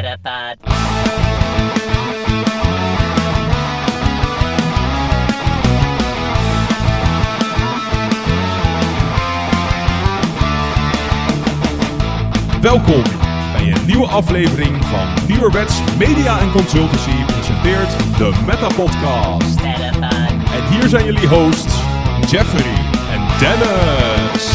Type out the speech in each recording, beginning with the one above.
Metapod. Welkom bij een nieuwe aflevering van Nieuwerwets Media en Consultancy presenteert de Meta Podcast. Metapod. En hier zijn jullie hosts Jeffrey en Dennis.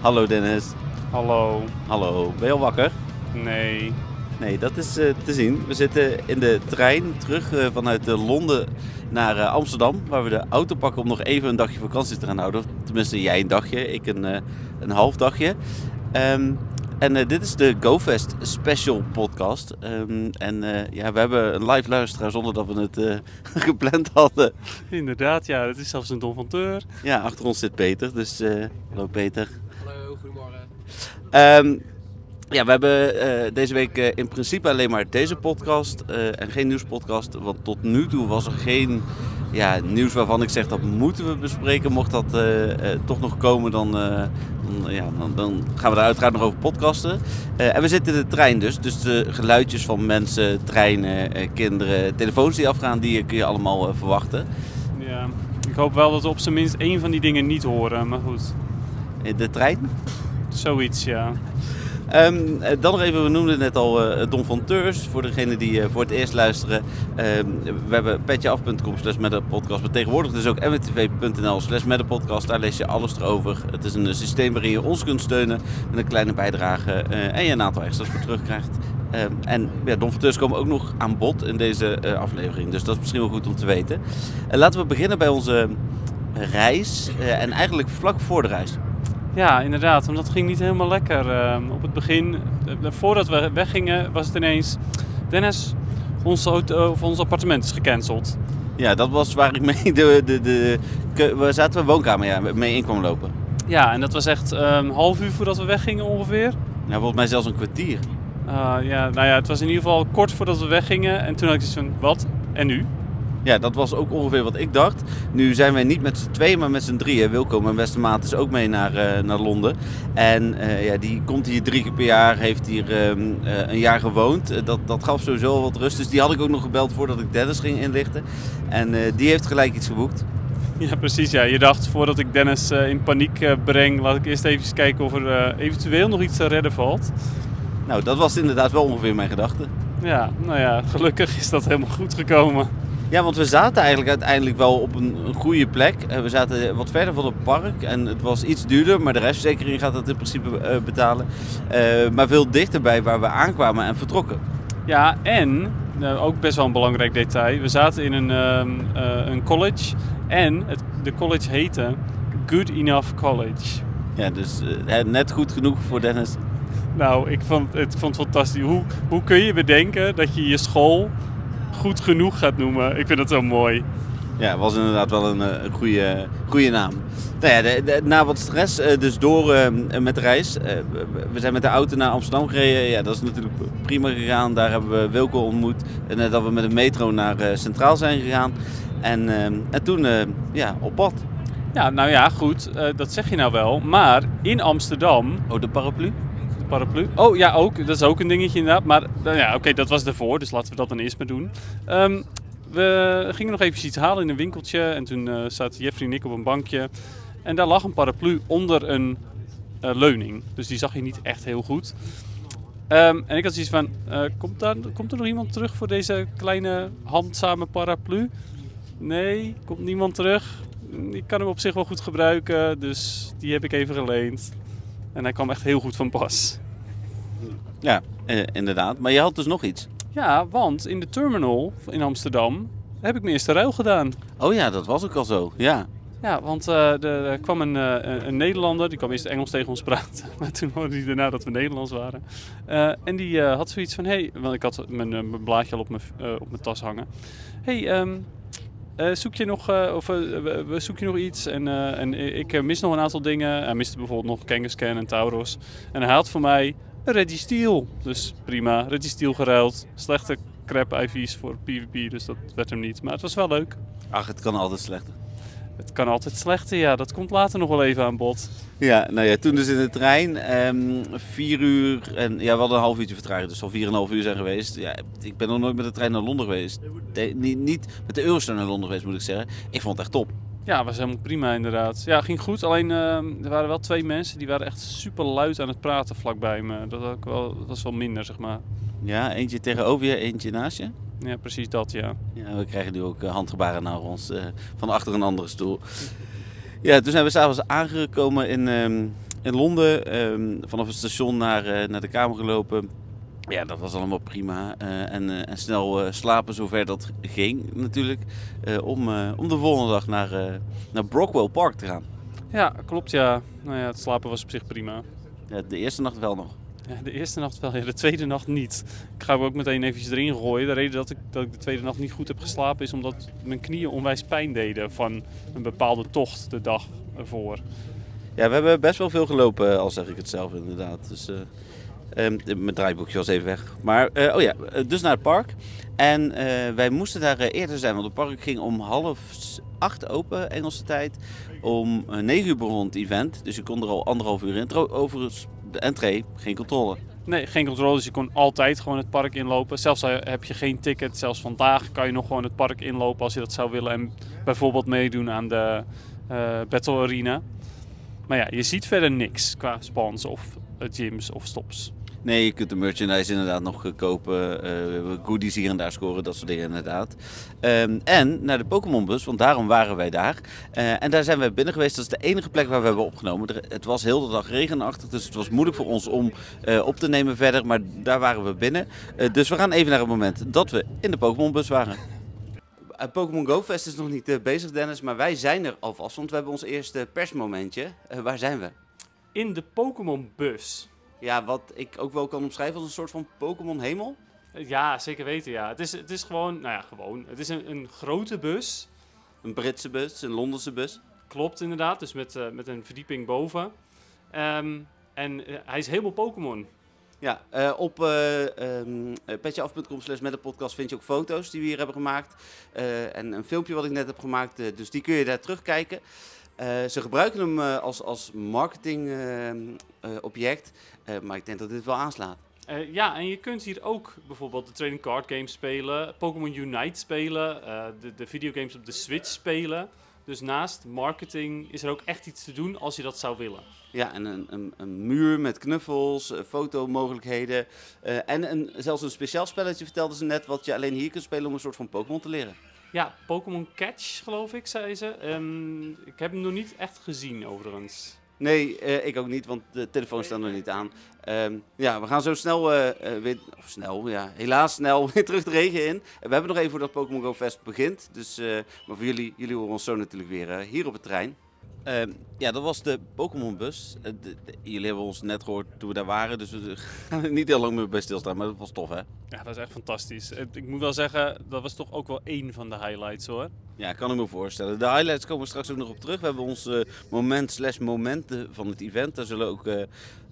Hallo Dennis. Hallo. Hallo. Ben je al wakker? Nee. Nee, dat is eh, te zien. We zitten in de trein terug eh, vanuit eh, Londen naar Amsterdam. Waar we de auto pakken om nog even een dagje vakantie te gaan houden. Tenminste, jij een dagje, ik een, eh, een half dagje. Ehm, en eh, dit is de GoFest Special Podcast. Ehm, en eh, ja, we hebben een live luisteraar zonder dat we het eh, gepland hadden. Inderdaad, ja. Het is zelfs een donfanteur. Ja, achter ons zit Peter. Dus eh, hallo Peter. Hallo, goedemorgen. Ehm, ja, we hebben eh, deze week eh, in principe alleen maar deze podcast eh, en geen nieuwspodcast. Want tot nu toe was er geen ja, nieuws waarvan ik zeg dat moeten we bespreken. Mocht dat toch nog komen, dan, dan, ja, dan, dan gaan we daar uiteraard nog over podcasten. En we zitten in de trein dus. Dus de geluidjes van mensen, treinen, kinderen, telefoons die afgaan, die kun je allemaal verwachten. Ja. Ik hoop wel dat we op zijn minst één van die dingen niet horen. Maar goed, In de trein. zoiets, ja. Ehm, eh, dan nog even, we noemden net al eh Don van Teurs. Voor degenen die eh, voor het eerst luisteren. Ehm, we hebben petjeaf.com slash met de podcast. Maar tegenwoordig dus ook mwtv.nl slash met de podcast. Daar lees je alles erover. Het is een systeem waarin je ons kunt steunen met een kleine bijdrage. en je een aantal extra's voor terugkrijgt. Ehm, en ja, Don van Teurs komen ook nog aan bod in deze aflevering. Dus dat is misschien wel goed om te weten. Laten we beginnen bij onze reis. en eigenlijk vlak voor de reis. Ja, inderdaad. Want dat ging niet helemaal lekker. Ehm, op het begin, eh, voordat we weggingen, was het ineens... Dennis, ons, auto, of ons appartement is gecanceld. Ja, dat was waar ik mee de, de, de, we zaten we woonkamer ja, mee in kwam lopen. Ja, en dat was echt een half uur voordat we weggingen ongeveer. Ja, volgens mij zelfs een kwartier. Ah, ja, nou ja, het was in ieder geval kort voordat we weggingen. En toen had ik zoiets van, wat? En nu? Ja, dat was ook ongeveer wat ik dacht. Nu zijn wij niet met z'n tweeën, maar met z'n drieën. Wilco, mijn beste maat, is ook mee naar, eh, naar Londen. En eh, ja, die komt hier drie keer per jaar, heeft hier ehm, eh, een jaar gewoond. Dat, dat gaf sowieso wat rust. Dus die had ik ook nog gebeld voordat ik Dennis ging inlichten. En die heeft gelijk iets geboekt. Ja, precies. Ja. Je dacht, voordat ik Dennis in paniek breng, laat ik eerst even kijken of er eventueel nog iets te redden valt. Nou, dat was inderdaad wel ongeveer mijn gedachte. Ja, nou ja, gelukkig is dat helemaal goed gekomen. Ja, want we zaten eigenlijk uiteindelijk wel op een, een goede plek. Eh, We zaten wat verder van het park en het was iets duurder, maar de restverzekering gaat dat in principe eh, betalen. Eh, maar veel dichterbij waar we aankwamen en vertrokken. Ja, en, ook best wel een belangrijk detail, we zaten in een, ehm, eh, een college en het, de college heette Good Enough College. Ja, dus net goed genoeg voor Dennis. Nou, ik vond het, vond fantastisch. Hoe, hoe kun je bedenken dat je je school goed genoeg gaat noemen? Ik vind het zo mooi. Ja, was inderdaad wel een, eh, een goede, goede naam. Nou ja, de, de- na wat stress, eh, dus door eh, met de reis. Eh, we- zijn met de auto naar Amsterdam gereden. Ja, dat is natuurlijk prima gegaan. Daar hebben we Wilco ontmoet. En dat we met de metro naar eh, Centraal zijn gegaan. En, en toen eh, ja, op pad. Ja, nou ja, goed, eh, dat zeg je nou wel. Maar in Amsterdam, Oh, de paraplu? Paraplu. Oh ja, ook. Dat is ook een dingetje inderdaad. Maar nou ja, oké, dat was ervoor, dus laten we dat dan eerst maar doen. Ehm, we gingen nog even iets halen in een winkeltje. En toen eh zaten Jeffrey en ik op een bankje. En daar lag een paraplu onder een eh, leuning. Dus die zag je niet echt heel goed. Ehm, en ik had zoiets van, eh, komt, daar, komt er nog iemand terug voor deze kleine handzame paraplu? Nee, komt niemand terug. Ik kan hem op zich wel goed gebruiken, dus die heb ik even geleend. En hij kwam echt heel goed van pas. Ja, eh, inderdaad. Maar je had dus nog iets. Ja, want in de terminal in Amsterdam heb ik mijn eerste ruil gedaan. Oh ja, dat was ook al zo. Ja. Ja, want eh, er, kwam een, eh, een- een Nederlander, die kwam eerst Engels tegen ons praten, maar toen hoorde hij daarna dat we Nederlands waren. En die had zoiets van, hé, hey, want ik had mijn, mijn blaadje al op mijn, op mijn tas hangen. Hé, hey, ehm, eh, zoek je nog, eh, of eh, zoek je nog iets? En, en ik mis nog een aantal dingen. Hij miste bijvoorbeeld nog Kangaskhan en Tauros. En hij had voor mij een Registeel. Dus prima, Registeel geruild. Slechte crap IV's voor PvP, dus dat werd hem niet. Maar het was wel leuk. Ach, het kan altijd slechter. Het kan altijd slechter, ja. Dat komt later nog wel even aan bod. Ja, nou ja, toen dus in de trein. ehm vier uur en ja, we hadden een half uurtje vertraging, dus al vier en een half uur zijn geweest. Ja, ik ben nog nooit met de trein naar Londen geweest. De- niet, niet met de Eurostar naar Londen geweest, moet ik zeggen. Ik vond het echt top. Ja, was helemaal prima inderdaad. Ja, ging goed. Alleen ehm, er waren wel twee mensen die waren echt super luid aan het praten vlakbij me. Dat, ik wel, dat was wel minder, zeg maar. Ja, eentje tegenover je, eentje naast je. Ja, precies dat, ja. Ja, we krijgen nu ook eh, handgebaren naar ons eh, van achter een andere stoel. Ja, toen zijn we s'avonds aangekomen in, ehm, in Londen. ehm, vanaf het station naar, eh, naar de kamer gelopen. Ja, dat was allemaal prima. en, en snel slapen zover dat ging natuurlijk. om, om de volgende dag naar, naar Brockwell Park te gaan. Ja, klopt, ja. Nou ja, het slapen was op zich prima. Ja, de eerste nacht wel nog. De eerste nacht wel, de tweede nacht niet. Ik ga hem ook meteen even erin gooien. De reden dat ik, dat ik de tweede nacht niet goed heb geslapen is omdat mijn knieën onwijs pijn deden van een bepaalde tocht de dag ervoor. Ja, we hebben best wel veel gelopen, al zeg ik het zelf inderdaad. Dus, eh, ehm, mijn draaiboekje was even weg. Maar, eh, oh ja, eh, dus naar het park. En eh, wij moesten daar eh, eerder zijn, want het park ging om half acht open, Engelse tijd. Om eh, negen uur begon het event, dus je kon er al anderhalf uur in. Overigens, de entree, geen controle. Nee, geen controle, dus je kon altijd gewoon het park inlopen. Zelfs heb je geen ticket, zelfs vandaag kan je nog gewoon het park inlopen als je dat zou willen. En bijvoorbeeld meedoen aan de eh, Battle Arena. Maar ja, je ziet verder niks qua spawns of eh, gyms of stops. Nee, je kunt de merchandise inderdaad nog eh, kopen. eh, goodies hier en daar scoren, dat soort dingen inderdaad. Ehm, en naar de Pokémon bus, want daarom waren wij daar. Eh, en daar zijn we binnen geweest. Dat is de enige plek waar we hebben opgenomen. Er- het was heel de dag regenachtig, dus het was moeilijk voor ons om eh, op te nemen verder. Maar daar waren we binnen. Eh, dus we gaan even naar het moment dat we in de Pokémon bus waren. Pokémon Go Fest is nog niet bezig, Dennis, maar wij zijn er alvast. Want we hebben ons eerste persmomentje. Waar zijn we? In de Pokémon bus. Ja, wat ik ook wel kan omschrijven als een soort van Pokémon hemel. Ja, zeker weten, ja. Het is, het is gewoon, nou ja, gewoon. Het is een, een grote bus. Een Britse bus, een Londense bus. Klopt inderdaad, dus met, eh, met een verdieping boven. Ehm, en eh, hij is helemaal Pokémon. Ja, eh, op eh um, petjeaf.com slash met de podcast vind je ook foto's die we hier hebben gemaakt. En een filmpje wat ik net heb gemaakt, dus die kun je daar terugkijken. Ze gebruiken hem als, als marketingobject, maar ik denk dat dit wel aanslaat. Eh, ja, en je kunt hier ook bijvoorbeeld de trading card games spelen, Pokémon Unite spelen, eh, de, de videogames op de Switch spelen. Dus naast marketing is er ook echt iets te doen als je dat zou willen. Ja, en een, een, een muur met knuffels, eh, fotomogelijkheden eh, en een, zelfs een speciaal spelletje vertelden ze net, wat je alleen hier kunt spelen om een soort van Pokémon te leren. Ja, Pokémon Catch geloof ik, zei ze. Ehm, ik heb hem nog niet echt gezien overigens. Nee, eh, ik ook niet, want de telefoon staat nog niet aan. Ehm, ja, we gaan zo snel eh, eh, weer, of snel, ja, helaas snel weer terug de regen in. We hebben nog even voordat Pokémon Go Fest begint. Dus, maar voor jullie, jullie horen ons zo natuurlijk weer hier op het trein. Ehm, ja, dat was de Pokémon bus. Eh, jullie hebben ons net gehoord toen we daar waren, dus we gaan niet heel lang meer bij stilstaan, maar dat was tof hè. Ja, dat is echt fantastisch. Ik moet wel zeggen, dat was toch ook wel één van de highlights hoor. Ja, kan ik me voorstellen. De highlights komen we straks ook nog op terug. We hebben ons eh, moment slash momenten van het event. Daar zullen ook eh,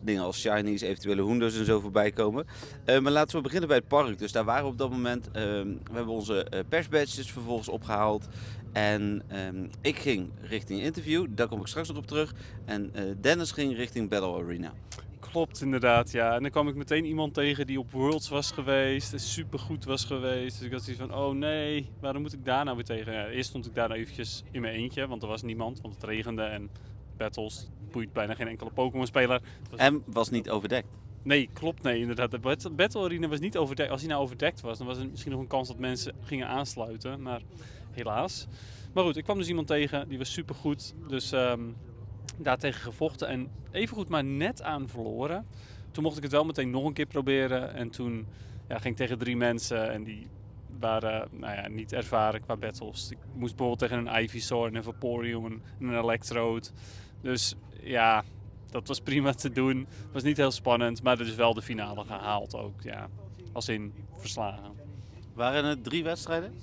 dingen als shinies, eventuele hoenders en zo voorbij komen. Maar laten we beginnen bij het park. Dus daar waren we op dat moment. Ehm, we hebben onze persbadges vervolgens opgehaald. En ehm, ik ging richting interview. Daar kom ik straks nog op terug. En eh, Dennis ging richting Battle Arena. Klopt inderdaad, ja. En dan kwam ik meteen iemand tegen die op Worlds was geweest en supergoed was geweest. Dus ik had zoiets van, oh nee, waarom moet ik daar nou weer tegen? Ja, eerst stond ik daar nou eventjes in mijn eentje, want er was niemand, want het regende en battles boeit bijna geen enkele Pokémon-speler. En was niet overdekt. Nee, klopt, nee, inderdaad. De Bat- Battle Arena was niet overdekt. Als hij nou overdekt was, dan was er misschien nog een kans dat mensen gingen aansluiten, maar helaas. Maar goed, ik kwam dus iemand tegen, die was supergoed. Dus ehm daartegen gevochten en evengoed maar net aan verloren. Toen mocht ik het wel meteen nog een keer proberen. En toen ja, ging ik tegen drie mensen en die waren nou ja, niet ervaren qua battles. Ik moest bijvoorbeeld tegen een Ivysaur, een Vaporeon en een Electrode. Dus ja, dat was prima te doen. Het was niet heel spannend, maar er is wel de finale gehaald ook. Ja, als in verslagen. Waren het drie wedstrijden?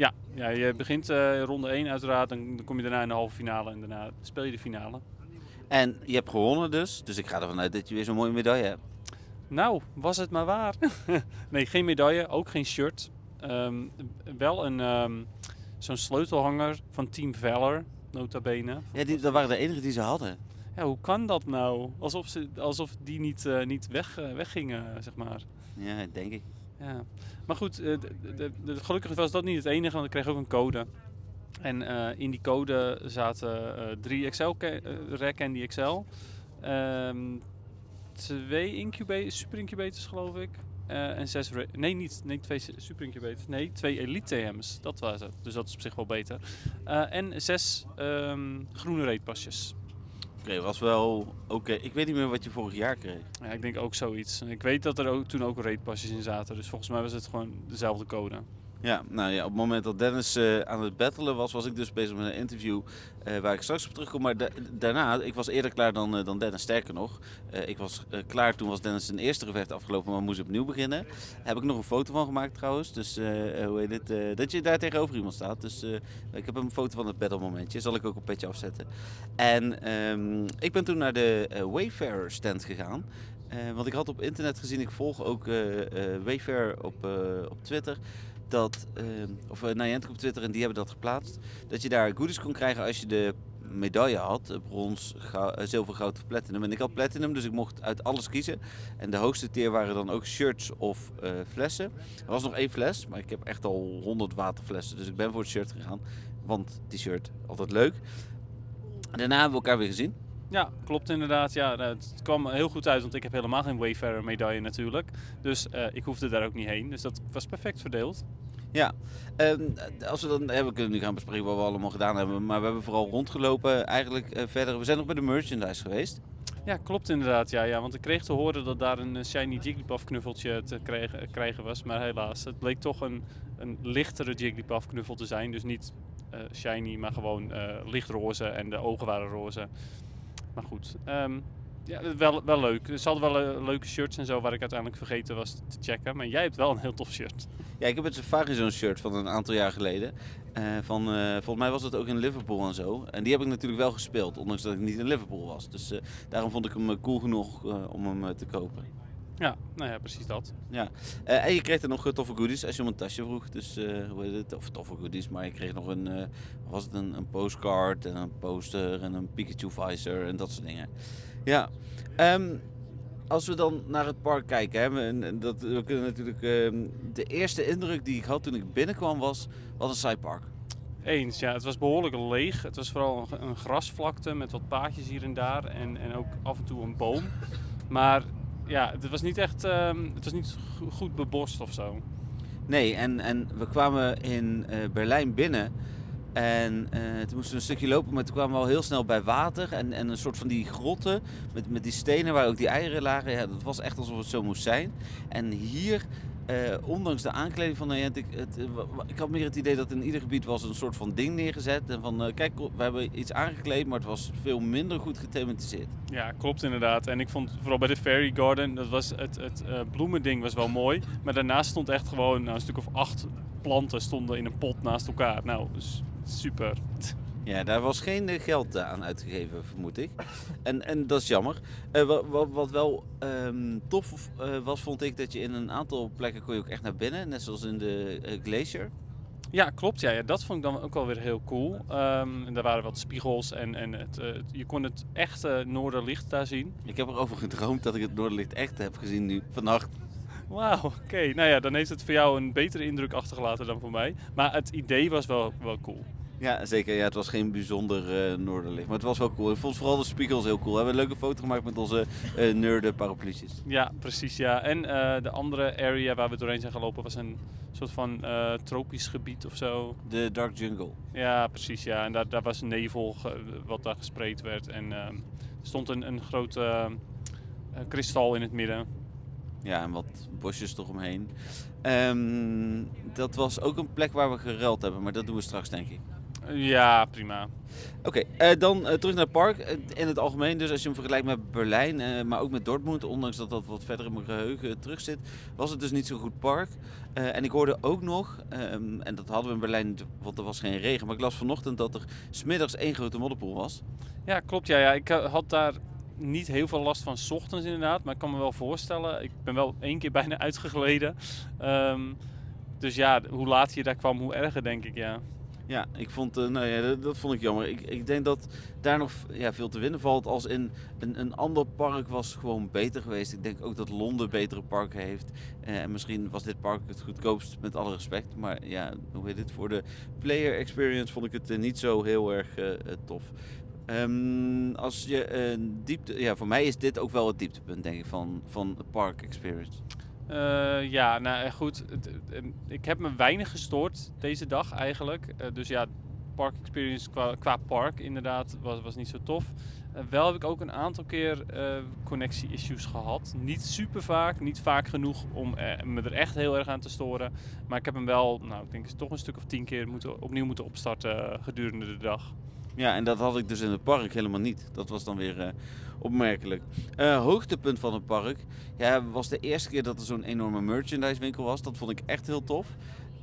Ja, ja je begint eh, ronde 1 uiteraard, dan, dan kom je daarna in de halve finale en daarna speel je de finale. En je hebt gewonnen dus. Dus ik ga ervan uit dat je weer zo'n mooie medaille hebt. Nou, was het maar waar. nee, geen medaille, ook geen shirt. Ehm, wel een, ehm, zo'n sleutelhanger van Team Valor. nota bene. Ja, die, dat waren de enige die ze hadden. Ja, hoe kan dat nou? Alsof, ze, alsof die niet, eh, niet weg, eh, weggingen, zeg maar. Ja, denk ik. Ja. Maar goed, eh, de, de, de- gelukkig was dat niet het enige, want ik kreeg ook een code. En eh, in die code zaten eh, drie Excel-rek en die Excel. Ehm, twee incubators, super incubators geloof ik. Eh, en zes, nee niet, nee twee super incubators, nee twee elite TM's, dat was het. Dus dat is op zich wel beter. Eh, en zes ehm, groene reetpasjes. Oké, was wel oké. Ik weet niet meer wat je vorig jaar kreeg. Ja, ik denk ook zoiets. Ik weet dat er ook, toen ook reetpasjes in zaten, dus volgens mij was het gewoon dezelfde code. Ja, nou ja, op het moment dat Dennis eh, aan het battelen was, was ik dus bezig met een interview eh, waar ik straks op terugkom. Maar da- daarna, ik was eerder klaar dan, eh, dan Dennis, sterker nog. Ik was klaar, toen was Dennis zijn eerste gevecht afgelopen, maar moest opnieuw beginnen. Daar heb ik nog een foto van gemaakt trouwens, dus hoe heet het, dat je daar tegenover iemand staat. Dus ik heb een foto van het battle momentje, zal ik ook op petje afzetten. En ehm, ik ben toen naar de Wayfarer stand gegaan. Want ik had op internet gezien, ik volg ook Wayfair op, op Twitter dat, eh, of uh, Niantic op Twitter en die hebben dat geplaatst, dat je daar goodies kon krijgen als je de medaille had, eh, brons, gou- eh, zilver, goud of platinum. En ik had platinum, dus ik mocht uit alles kiezen. En de hoogste tier waren dan ook shirts of eh, flessen. Er was nog één fles, maar ik heb echt al 100 waterflessen, dus ik ben voor het shirt gegaan. Want die shirt, altijd leuk. Daarna hebben we elkaar weer gezien. Ja, klopt inderdaad. Ja, nou, het kwam heel goed uit, want ik heb helemaal geen Wayfarer medaille natuurlijk. Dus eh, ik hoefde daar ook niet heen. Dus dat was perfect verdeeld. Ja, ehm, als we dan hebben, we kunnen nu gaan bespreken wat we allemaal gedaan hebben. Maar we hebben vooral rondgelopen eigenlijk eh, verder. We zijn nog bij de merchandise geweest. Ja, klopt inderdaad. Ja, ja, want ik kreeg te horen dat daar een eh, shiny Jigglypuff knuffeltje te krijgen, krijgen was. Maar helaas, het bleek toch een, een lichtere Jigglypuff knuffel te zijn. Dus niet shiny, maar gewoon lichtroze en de ogen waren roze. Maar goed, ehm, ja, wel, wel leuk. Ze hadden wel eh, leuke shirts en zo waar ik uiteindelijk vergeten was te checken. Maar jij hebt wel een heel tof shirt. Ja, ik heb het Safari Zone shirt van een aantal jaar geleden. Eh, van, eh, volgens mij was het ook in Liverpool en zo. En die heb ik natuurlijk wel gespeeld, ondanks dat ik niet in Liverpool was. Dus daarom vond ik hem cool genoeg om hem te kopen. Ja, nou ja, precies dat. Ja, Eh, en je kreeg er nog eh, toffe goodies als je om een tasje vroeg. Dus eh, hoe heet het? Of toffe goodies, maar je kreeg nog een, was het een, een postcard en een poster en een Pikachu visor en dat soort dingen. Ja, Ehm, als we dan naar het park kijken, hè, en- dat, we kunnen natuurlijk. ehm, de eerste indruk die ik had toen ik binnenkwam was: wat een saai park. Eens, ja. Het was behoorlijk leeg. Het was vooral een, een grasvlakte met wat paadjes hier en daar. En, en ook af en toe een boom. Maar ja, het was niet echt... ehm, het was niet go- goed bebost of zo. Nee, en, en we kwamen in eh, Berlijn binnen. En eh, toen moesten we een stukje lopen, maar toen kwamen we al heel snel bij water. En, en een soort van die grotten met, met die stenen waar ook die eieren lagen. Ja, dat was echt alsof het zo moest zijn. En hier, eh, ondanks de aankleding van Niantic, het, eh, ik had meer het idee dat in ieder gebied was een soort van ding neergezet. En van, eh, kijk, we hebben iets aangekleed, maar het was veel minder goed gethematiseerd. Ja, klopt inderdaad. En ik vond vooral bij de Fairy Garden, dat was het, het bloemending was wel mooi. Maar daarnaast stond echt gewoon nou, een stuk of acht planten stonden in een pot naast elkaar. Nou, dus super. Ja, daar was geen eh, geld eh, aan uitgegeven, vermoed ik. En, en dat is jammer. Eh, wat, wat, wat wel ehm, tof was, vond ik dat je in een aantal plekken kon je ook echt naar binnen. Net zoals in de eh, Glacier. Ja, klopt. Ja, ja, dat vond ik dan ook wel weer heel cool. Ehm, en daar waren wat spiegels en, en het, het- je kon het echte noorderlicht daar zien. Ik heb erover gedroomd dat ik het Noorderlicht echt heb gezien nu, vannacht. Wauw, oké. Nou ja, dan heeft het voor jou een betere indruk achtergelaten dan voor mij. Maar het idee was wel, wel cool. Ja, zeker. Ja, het was geen bijzonder eh, Noorderlicht, maar het was wel cool. Ik vond vooral de spiegels heel cool. We hebben een leuke foto gemaakt met onze eh nerden parapluutjes. Ja, precies ja. En eh, de andere area waar we doorheen zijn gelopen was een soort van tropisch gebied of zo. De Dark Jungle. Ja, precies ja. En daar, daar was nevel wat daar gespreid werd. En ehm, er stond een, een groot kristal in het midden. Ja, en wat bosjes eromheen. Ehm dat was ook een plek waar we geruild hebben, maar dat doen we straks, denk ik. Ja, prima. Oké, eh, dan eh, terug naar het park. Eh, in het algemeen, dus als je hem vergelijkt met Berlijn, maar ook met Dortmund, ondanks dat dat wat verder in mijn geheugen terug zit, was het dus niet zo'n goed park. En ik hoorde ook nog, ehm, en dat hadden we in Berlijn, want er was geen regen, maar ik las vanochtend dat er smiddags één grote modderpoel was. Ja, klopt. Ja, ja. Ik had daar niet heel veel last van 's ochtends inderdaad. Maar ik kan me wel voorstellen. Ik ben wel één keer bijna uitgegleden. Ehm, dus ja, hoe later je daar kwam, hoe erger denk ik, ja. Ja, ik vond, eh, nou dat, vond ik jammer. Ik, ik denk dat daar nog ja, veel te winnen valt. Als in een, een ander park was gewoon beter geweest. Ik denk ook dat Londen betere parken heeft. Eh, en misschien was dit park het goedkoopst, met alle respect. Maar ja, hoe heet het? Voor de player experience vond ik het eh, niet zo heel erg tof. Ehm, als je diepte, ja, voor mij is dit ook wel het dieptepunt, denk ik, van, van de park experience. Eh, ja, nou eh, goed. Ik heb me weinig gestoord deze dag eigenlijk. Eh, dus ja, park experience qua, park inderdaad was, was niet zo tof. Wel heb ik ook een aantal keer eh, connectie-issues gehad. Niet super vaak, niet vaak genoeg om me er echt heel erg aan te storen. Maar ik heb hem wel, nou ik denk toch een stuk of tien keer moeten, opnieuw moeten opstarten gedurende de dag. Ja, en dat had ik dus in het park helemaal niet. Dat was dan weer eh, opmerkelijk. Eh, hoogtepunt van het park was de eerste keer dat er zo'n enorme merchandise winkel was. Dat vond ik echt heel tof.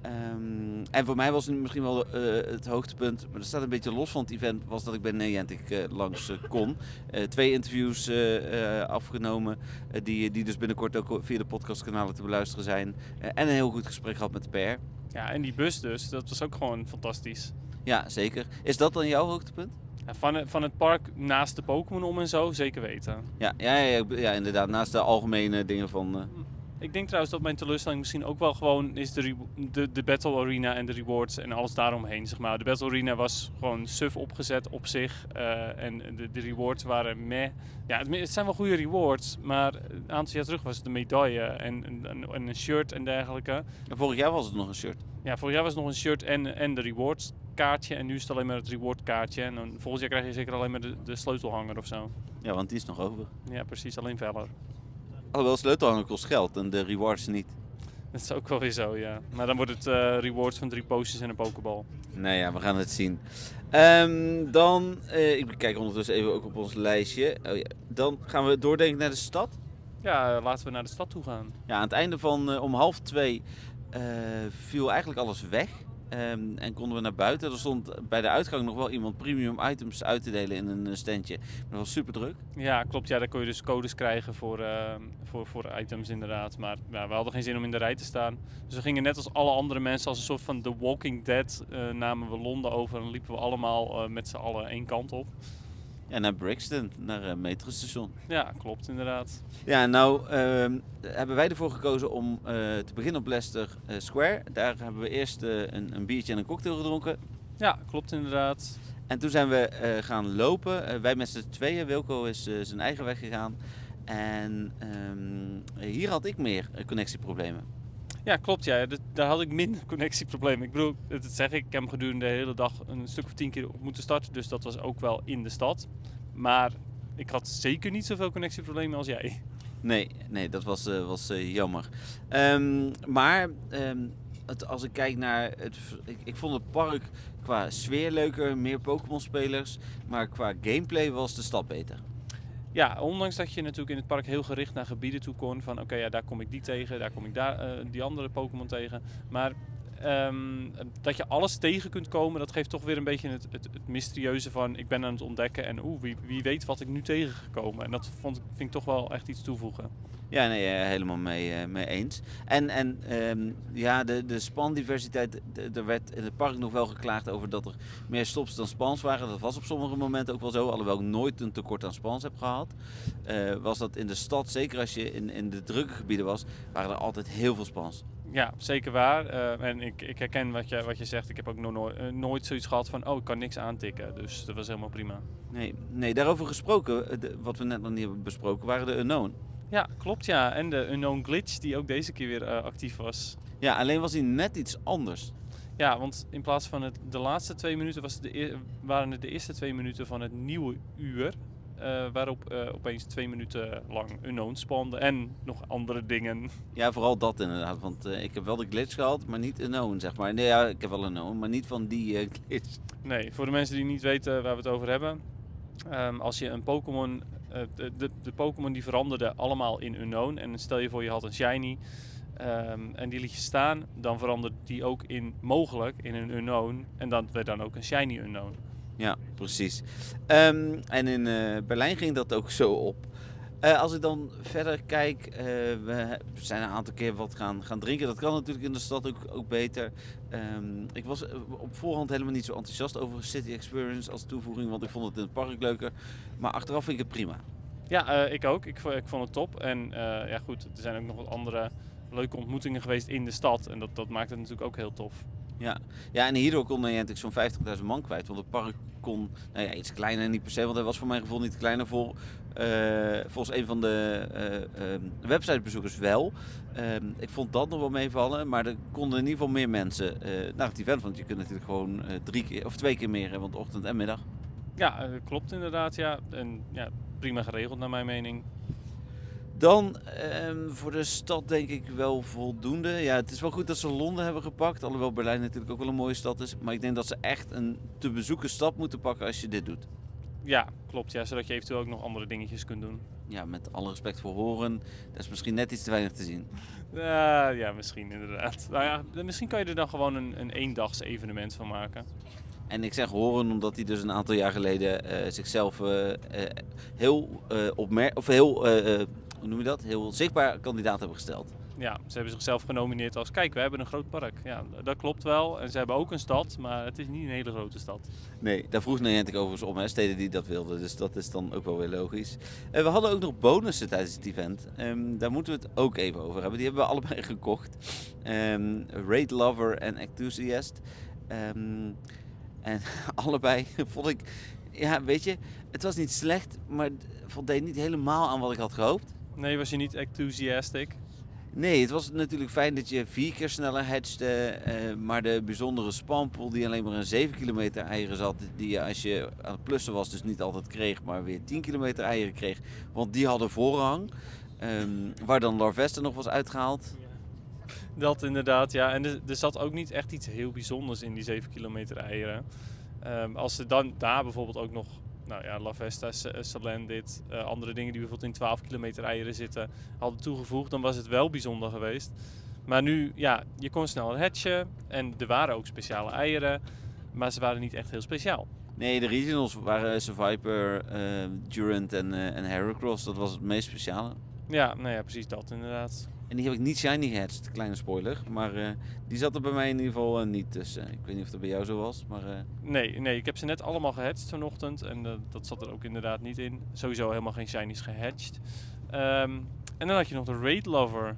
Ehm, en voor mij was het misschien wel eh, het hoogtepunt, maar dat staat een beetje los van het event, was dat ik bij Niantic eh langs kon. Twee interviews afgenomen, die, die dus binnenkort ook via de podcastkanalen te beluisteren zijn. En een heel goed gesprek gehad met de PR. Ja, en die bus dus, dat was ook gewoon fantastisch. Ja, zeker. Is dat dan jouw hoogtepunt? Van, het, van het park naast de Pokémon om en zo, zeker weten. Ja, ja, ja, ja, inderdaad. Naast de algemene dingen van. eh, Ik denk trouwens dat mijn teleurstelling misschien ook wel gewoon is de, de, de Battle Arena en de rewards en alles daaromheen. Zeg maar. De Battle Arena was gewoon suf opgezet op zich eh, en de, de rewards waren meh. Ja, het, het zijn wel goede rewards, maar een aantal jaar terug was het een medaille en, en, en een shirt en dergelijke. vorig jaar was het nog een shirt. Ja, vorig jaar was het nog een shirt en, en de rewards kaartje en nu is het alleen maar het reward kaartje. En dan, volgend jaar krijg je zeker alleen maar de, de sleutelhanger of zo. Ja, want die is nog over. Ja, precies, alleen feller. Alhoewel, sleutelhanger kost geld en de rewards niet. Dat is ook wel weer zo, ja. Maar dan wordt het eh, rewards van drie postjes en een pokeball. Nee, ja, we gaan het zien. Ehm, dan, eh, ik kijk ondertussen even ook op ons lijstje. Oh, ja. Dan gaan we doordenken naar de stad. Ja, laten we naar de stad toe gaan. Ja, aan het einde van eh, om half twee viel eigenlijk alles weg. Ehm, en konden we naar buiten. Er stond bij de uitgang nog wel iemand premium items uit te delen in een eh, standje. Dat was super druk. Ja, klopt. Ja, daar kon je dus codes krijgen voor, eh, voor, voor items inderdaad. Maar ja, we hadden geen zin om in de rij te staan. Dus we gingen net als alle andere mensen, als een soort van The Walking Dead, eh, namen we Londen over en liepen we allemaal eh, met z'n allen één kant op. Ja, naar Brixton, naar het metrostation. Ja, klopt inderdaad. Ja, nou ehm, hebben wij ervoor gekozen om eh, te beginnen op Leicester eh, Square. Daar hebben we eerst eh, een, een biertje en een cocktail gedronken. Ja, klopt inderdaad. En toen zijn we eh, gaan lopen. Eh, wij met z'n tweeën. Wilco is eh, zijn eigen weg gegaan. En ehm, hier had ik meer eh, connectieproblemen. Ja, klopt. Ja. Dat- daar had ik minder connectieproblemen. Ik bedoel, dat zeg ik, ik heb hem gedurende de hele dag een stuk of tien keer op moeten starten. Dus dat was ook wel in de stad. Maar ik had zeker niet zoveel connectieproblemen als jij. Nee, nee dat was, eh, was eh, jammer. Ehm, maar ehm, het, als ik kijk naar het. Ik, ik vond het park qua sfeer leuker, meer Pokémon-spelers. Maar qua gameplay was de stad beter. Ja, ondanks dat je natuurlijk in het park heel gericht naar gebieden toe kon. Van oké, ja, daar kom ik die tegen, daar kom ik daar, eh, die andere Pokémon tegen. Maar ehm, dat je alles tegen kunt komen, dat geeft toch weer een beetje het, het, mysterieuze van ik ben aan het ontdekken. En oeh, wie, wie weet wat ik nu tegengekomen. En dat vond, ik- vind ik toch wel echt iets toevoegen. Ja, nee, eh, helemaal mee, eh, mee eens. En, en ehm, ja, de, de spandiversiteit, er werd in het park nog wel geklaagd over dat er meer stops dan spans waren. Dat was op sommige momenten ook wel zo, alhoewel ik nooit een tekort aan spans heb gehad. Eh, was dat in de stad, zeker als je in, in de drukke gebieden was, waren er altijd heel veel spans. Ja, zeker waar. Eh, en ik, ik herken wat je, wat je zegt. Ik heb ook nog nooit, eh, nooit zoiets gehad van, oh, ik kan niks aantikken. Dus dat was helemaal prima. Nee, nee daarover gesproken, eh, de- wat we net nog niet hebben besproken, waren de unknown. Ja, klopt ja. En de Unknown Glitch, die ook deze keer weer eh, actief was. Ja, alleen was hij net iets anders. Ja, want in plaats van het, de laatste twee minuten was de, waren het de eerste twee minuten van het nieuwe uur. Eh, waarop eh, opeens twee minuten lang unknown spande en nog andere dingen. Ja, vooral dat inderdaad, want eh, ik heb wel de glitch gehad, maar niet unknown, zeg maar. Nee, ja, ik heb wel unknown, maar niet van die glitch. Nee, voor de mensen die niet weten waar we het over hebben. ehm, als je een Pokémon. de, de, de Pokémon die veranderden allemaal in Unknown. En stel je voor je had een Shiny. ehm, en die liet je staan. Dan veranderde die ook in mogelijk in een Unknown. En dan werd dan ook een Shiny Unknown. Ja, precies. Ehm, en in eh, Berlijn ging dat ook zo op. Eh, als ik dan verder kijk, eh, we zijn een aantal keer wat gaan, gaan drinken. Dat kan natuurlijk in de stad ook, ook beter. Ehm, ik was op voorhand helemaal niet zo enthousiast over City Experience als toevoeging, want ik vond het in het park leuker. Maar achteraf vind ik het prima. Ja, ik ook. Ik, ik vond het top. En ja, goed, er zijn ook nog wat andere leuke ontmoetingen geweest in de stad. En dat, dat maakt het natuurlijk ook heel tof. Ja, ja en hierdoor kon je natuurlijk zo'n 50.000 man kwijt. Want het park kon, nou ja, iets kleiner niet per se, want hij was voor mijn gevoel niet kleiner. Vol, eh, volgens een van de ehm, websitebezoekers wel. Ehm, ik vond dat nog wel meevallen, maar er konden in ieder geval meer mensen eh, naar het event. Want je kunt natuurlijk gewoon drie keer of twee keer meer, want ochtend en middag. Ja, klopt inderdaad. Ja. Ja, prima geregeld naar mijn mening. Dan ehm, voor de stad denk ik wel voldoende. Ja, het is wel goed dat ze Londen hebben gepakt. Alhoewel Berlijn natuurlijk ook wel een mooie stad is. Maar ik denk dat ze echt een te bezoeken stad moeten pakken als je dit doet. Ja, klopt. Ja, zodat je eventueel ook nog andere dingetjes kunt doen. Ja, met alle respect voor horen. Dat is misschien net iets te weinig te zien. Ja, ja, misschien inderdaad. Nou ja, misschien kan je er dan gewoon een, een eendags evenement van maken. En ik zeg horen omdat hij dus een aantal jaar geleden eh, zichzelf eh, heel uh, opmer of heel, uh, hoe noem je dat? Heel zichtbaar kandidaat hebben gesteld. Ja, ze hebben zichzelf genomineerd als, kijk, we hebben een groot park. Ja, dat klopt wel. En ze hebben ook een stad, maar het is niet een hele grote stad. Nee, daar vroeg Niantic overigens om, hè, steden die dat wilden. Dus dat is dan ook wel weer logisch. En we hadden ook nog bonussen tijdens het event. Um, daar moeten we het ook even over hebben. Die hebben we allebei gekocht. Um, Raid Lover en Enthusiast. Um, en allebei vond ik, ja, weet je, het was niet slecht, maar het voldeed niet helemaal aan wat ik had gehoopt. Nee, was je niet enthusiastic? Nee, het was natuurlijk fijn dat je vier keer sneller hatchte, uh, maar de bijzondere spampool die alleen maar een 7 kilometer eieren zat, die je als je aan het plussen was dus niet altijd kreeg, maar weer 10 kilometer eieren kreeg, want die hadden voorrang. Um, waar dan Larvesta nog was uitgehaald. Dat inderdaad, ja. En er, er, zat ook niet echt iets heel bijzonders in die 7 kilometer eieren. Um, als ze dan daar bijvoorbeeld ook nog, nou ja, La Vesta, Salendit, uh, andere dingen die bijvoorbeeld in 12 kilometer eieren zitten, hadden toegevoegd, dan was het wel bijzonder geweest. Maar nu, ja, je kon sneller hatchen en er waren ook speciale eieren, maar ze waren niet echt heel speciaal. Nee, de regionals waren Survivor, uh, Durant en, uh, en Heracross, dat was het meest speciale. Ja, nou ja, precies dat inderdaad. En die heb ik niet shiny gehatcht, kleine spoiler. Maar uh, die zat er bij mij in ieder geval uh, niet tussen. Ik weet niet of dat bij jou zo was, maar... Uh... Nee, nee, ik heb ze net allemaal gehatcht vanochtend. En dat zat er ook inderdaad niet in. Sowieso helemaal geen shinies gehatcht. Um, en dan had je nog de Raid Lover.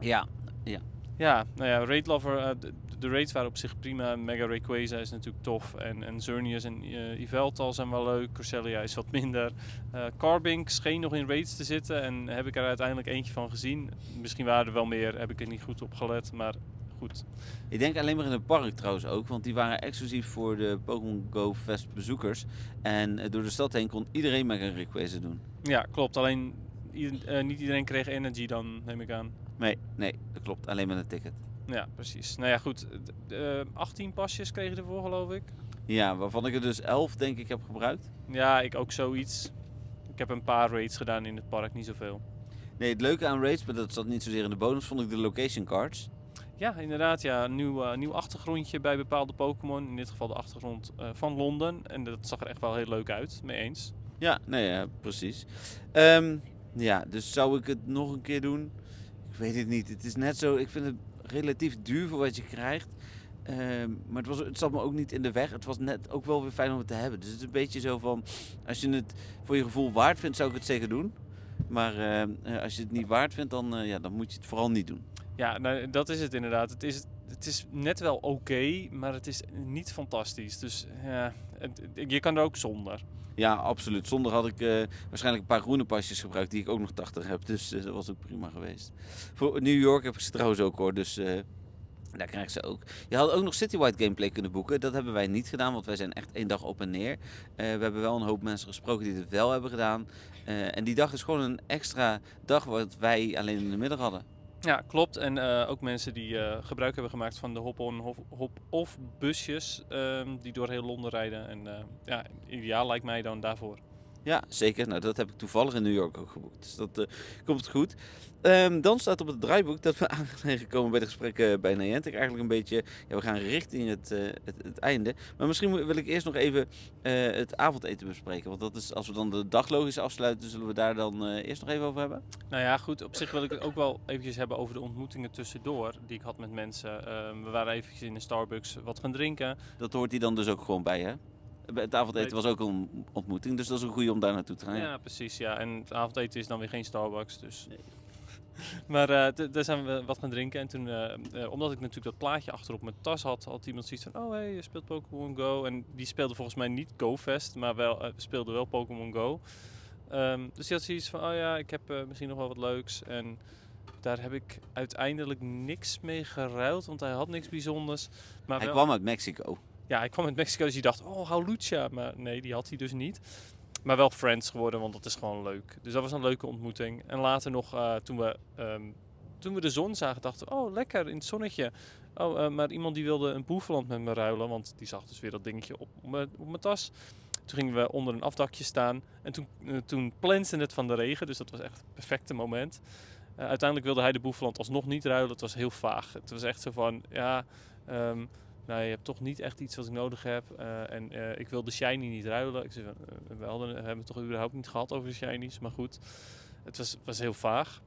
Ja, ja. Ja, nou ja, Raid Lover, de, raids waren op zich prima. Mega Rayquaza is natuurlijk tof. En, en Xerneas en uh, Yveltal zijn wel leuk. Corsellia is wat minder. Uh, Carbink scheen nog in raids te zitten. En heb ik er uiteindelijk eentje van gezien. Misschien waren er wel meer, heb ik er niet goed op gelet. Maar goed. Ik denk alleen maar in het park trouwens ook. Want die waren exclusief voor de Pokémon Go Fest bezoekers. En uh, door de stad heen kon iedereen Mega Rayquaza doen. Ja, klopt. Alleen niet iedereen kreeg energy dan, neem ik aan. Nee, nee, dat klopt. Alleen met een ticket. Ja, precies. Nou ja, goed. De, 18 pasjes kreeg je ervoor, geloof ik. Ja, waarvan ik er dus 11 denk ik heb gebruikt. Ja, ik ook zoiets. Ik heb een paar raids gedaan in het park, niet zoveel. Nee, het leuke aan raids, maar dat zat niet zozeer in de bonus, vond ik de location cards. Ja, inderdaad. Ja, een nieuw, uh, nieuw achtergrondje bij bepaalde Pokémon. In dit geval de achtergrond uh, van Londen. En dat zag er echt wel heel leuk uit, mee eens. Ja, nee, ja, precies. Um, ja, dus zou ik het nog een keer doen? Ik weet het niet. Het is net zo, ik vind het relatief duur voor wat je krijgt. Uh, maar het, was, het zat me ook niet in de weg. Het was net ook wel weer fijn om het te hebben. Dus het is een beetje zo van, als je het voor je gevoel waard vindt, zou ik het zeker doen. Maar uh, als je het niet waard vindt, dan, uh, ja, dan moet je het vooral niet doen. Ja, nou, dat is het inderdaad. Het is, het is net wel oké, maar het is niet fantastisch. Dus je kan er ook zonder. Ja, absoluut. Zonder had ik uh, waarschijnlijk een paar groene pasjes gebruikt die ik ook nog 80 heb. Dus uh, dat was ook prima geweest. Voor New York heb ik ze trouwens ook hoor. Dus uh, daar krijg ze ook. Je had ook nog Citywide gameplay kunnen boeken. Dat hebben wij niet gedaan, want wij zijn echt één dag op en neer. we hebben wel een hoop mensen gesproken die het wel hebben gedaan. en die dag is gewoon een extra dag wat wij alleen in de middag hadden. Ja, klopt. En uh, ook mensen die uh, gebruik hebben gemaakt van de hop-on, hop-off busjes uh, die door heel Londen rijden. En uh, ja, ideaal lijkt mij dan daarvoor. Ja, zeker. Nou, dat heb ik toevallig in New York ook geboekt. Dus dat eh, komt goed. Ehm, dan staat op het draaiboek dat we aan zijn gekomen bij de gesprekken bij Niantic. Eigenlijk een beetje, ja, we gaan richting het, eh, het, het einde. Maar misschien wil ik eerst nog even eh, het avondeten bespreken. Want dat is, als we dan de dag logisch afsluiten, zullen we daar dan eh, eerst nog even over hebben? Nou ja, goed. Op zich wil ik het ook wel eventjes hebben over de ontmoetingen tussendoor die ik had met mensen. Ehm, we waren eventjes in de Starbucks wat gaan drinken. Dat hoort hier dan dus ook gewoon bij, hè? Bij Het avondeten was ook een ontmoeting, dus dat is een goede om daar naartoe te gaan. Ja, precies. Ja. En het avondeten is dan weer geen Starbucks, dus... Nee. maar eh, daar zijn we wat gaan drinken. En toen, eh, eh, omdat ik natuurlijk dat plaatje achterop mijn tas had, had iemand zoiets van... Oh, hé, hey, je speelt Pokémon Go. En die speelde volgens mij niet GoFest, maar wel, speelde wel Pokémon Go. Ehm, dus die had zoiets van, oh ja, ik heb misschien nog wel wat leuks. En daar heb ik uiteindelijk niks mee geruild, want hij had niks bijzonders. Maar Hij wel- kwam uit Mexico. Ja, hij kwam uit Mexico, dus die dacht, oh, Halucha. Maar nee, die had hij dus niet. Maar wel friends geworden, want dat is gewoon leuk. Dus dat was een leuke ontmoeting. En later nog, eh, toen, we, ehm, toen we de zon zagen, dachten oh, lekker, in het zonnetje. Oh, eh, maar iemand die wilde een boeveland met me ruilen, want die zag dus weer dat dingetje op, mijn, op mijn tas. Toen gingen we onder een afdakje staan en toen, eh, toen plensde het van de regen, dus dat was echt het perfecte moment. Uiteindelijk wilde hij de boeveland alsnog niet ruilen, het was heel vaag. Het was echt zo van, ja, ehm, nou, je hebt toch niet echt iets wat ik nodig heb. eh, en eh, ik wil de shiny niet ruilen. Ik zei, eh, we, hadden, hebben het toch überhaupt niet gehad over de shinies. Maar goed, het was, was heel vaag.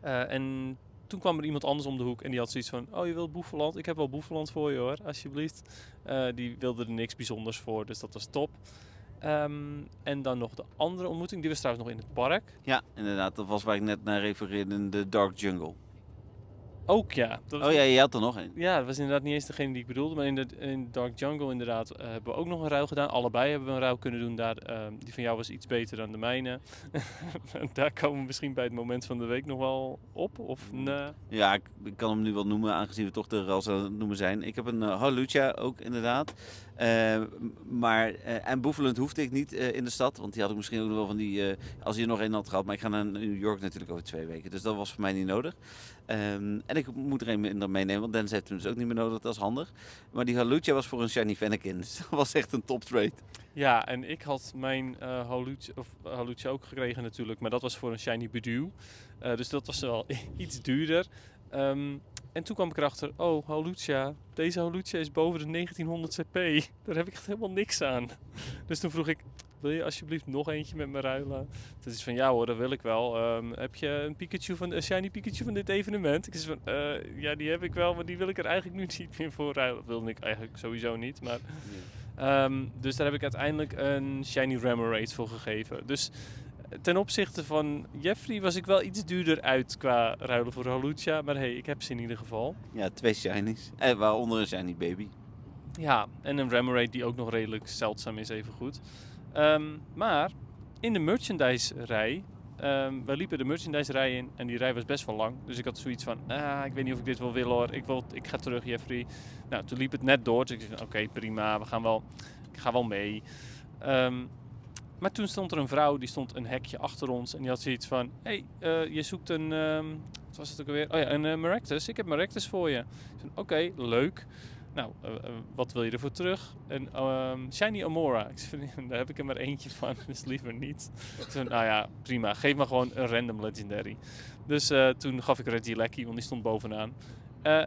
En toen kwam er iemand anders om de hoek en die had zoiets van... Oh, je wilt Boeveland? Ik heb wel Boeveland voor je hoor, alsjeblieft. Die wilde er niks bijzonders voor, dus dat was top. Ehm, en dan nog de andere ontmoeting, die was trouwens nog in het park. Ja, inderdaad. Dat was waar ik net naar refereerde in de Dark Jungle. Ook ja. Dat was Oh ja, je had er nog een. Ja, dat was inderdaad niet eens degene die ik bedoelde. Maar in, de, in Dark Jungle inderdaad eh, hebben we ook nog een ruil gedaan. Allebei hebben we een ruil kunnen doen daar. ehm, die van jou was iets beter dan de mijne. daar komen we misschien bij het moment van de week nog wel op. Of nee. Ja, ik, ik kan hem nu wel noemen, aangezien we toch de Rals aan het noemen zijn. Ik heb een uh, Halucha ook inderdaad. Eh, maar, eh, en Boeveland hoefde ik niet eh, in de stad, want die had ik misschien ook nog wel van die, eh, als je er nog één had gehad. Maar ik ga naar New York natuurlijk over twee weken, dus dat was voor mij niet nodig. Ehm, en ik moet er een minder meenemen, want Dennis heeft hem dus ook niet meer nodig, dat is handig. Maar die Halucha was voor een Shiny Fennekin, dus dat was echt een top trade. Ja, en ik had mijn eh Halucha, of Halucha ook gekregen natuurlijk. Maar dat was voor een Shiny Bedew. Eh, dus dat was wel iets duurder. Ehm, en toen kwam ik erachter, oh Halucha, deze Halucha is boven de 1900 CP. Daar heb ik echt helemaal niks aan. Dus toen vroeg ik, wil je alsjeblieft nog eentje met me ruilen? Dat is van, ja hoor, dat wil ik wel. Ehm, heb je een Pikachu van, een Shiny Pikachu van dit evenement? Ik zei van, eh, ja die heb ik wel, maar die wil ik er eigenlijk nu niet meer voor ruilen. Dat wilde ik eigenlijk sowieso niet, maar... Ehm, dus daar heb ik uiteindelijk een Shiny Remoraid voor gegeven. Dus eh, ten opzichte van Jeffrey was ik wel iets duurder uit qua ruilen voor Halucha. Maar hey, ik heb ze in ieder geval. Ja, twee Shinies. En waaronder een Shiny Baby. Ja, en een Remoraid die ook nog redelijk zeldzaam is, even goed. Ehm, maar in de merchandise rij. ehm we liepen de merchandise rij in en die rij was best wel lang. Dus ik had zoiets van, ah, ik weet niet of ik dit wil willen hoor. Ik, wil, ik ga terug, Jeffrey. Nou, toen liep het net door. Dus ik zei, oké, prima, we gaan wel, ik ga wel mee. Ehm, maar toen stond er een vrouw, die stond een hekje achter ons. En die had zoiets van, hé, hey, eh, je zoekt een, wat was het ook alweer? Oh ja, een uh, Maractus. Ik heb Maractus voor je. Oké, leuk. Nou, eh, eh, wat wil je ervoor terug? Een ehm, Shiny Amora. Ik daar heb ik er maar eentje van, dus liever niet. Nou ja, prima. Geef me gewoon een random legendary. Dus eh, toen gaf ik Reggie Lecky, want die stond bovenaan.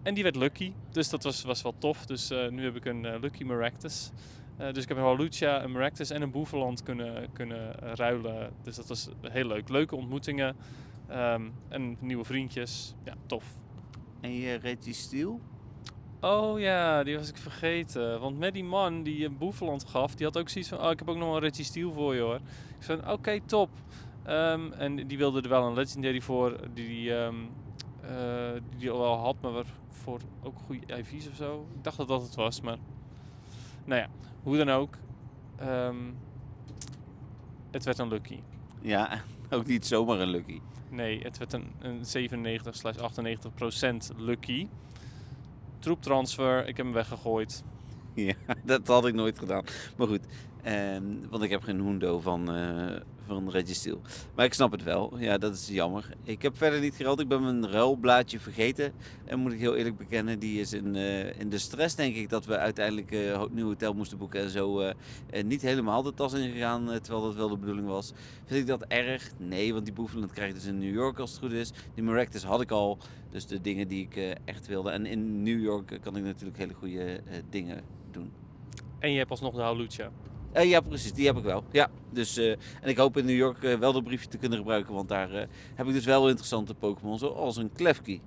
En die werd Lucky, dus dat was, was wel tof. Dus nu heb ik een Lucky Maractus. Dus ik heb een Halucha, een Maractus en een Boeveland kunnen, kunnen ruilen. Dus dat was heel leuk. Leuke ontmoetingen. ehm, en nieuwe vriendjes. Ja, tof. En je reed die Steel? Oh ja, die was ik vergeten. Want met die man die een Boeveland gaf, die had ook zoiets van... Oh, ik heb ook nog een Reggie Steel voor je hoor. Ik zei, oké, top. Ehm, en die wilde er wel een Legendary voor, die die, ehm, eh, die, die al wel had, maar voor ook goede IV's of zo. Ik dacht dat dat het was, maar... Nou ja, hoe dan ook. Ehm, het werd een Lucky. Ja, ook niet zomaar een Lucky. Nee, het werd een, een 97 slash 98 procent Lucky. Troeptransfer, ik heb hem weggegooid. Ja, dat had ik nooit gedaan. Maar goed, ehm, want ik heb geen Hundo van, eh, voor een Registeel. Maar ik snap het wel. Ja, dat is jammer. Ik heb verder niet geruild. Ik ben mijn ruilblaadje vergeten. En moet ik heel eerlijk bekennen, die is in, eh, in de stress denk ik dat we uiteindelijk eh, een nieuw hotel moesten boeken en zo eh, eh, niet helemaal de tas ingegaan, eh, terwijl dat wel de bedoeling was. Vind ik dat erg? Nee, want die Boeveland krijg ik dus in New York als het goed is. Die Maractus had ik al, dus de dingen die ik eh, echt wilde. En in New York eh, kan ik natuurlijk hele goede eh, dingen doen. En je hebt alsnog de Halucha. Eh, ja, precies, die heb ik wel. Ja, dus, eh, en ik hoop in New York eh, wel dat briefje te kunnen gebruiken, want daar heb ik dus wel interessante Pokémon, zoals een Klefki.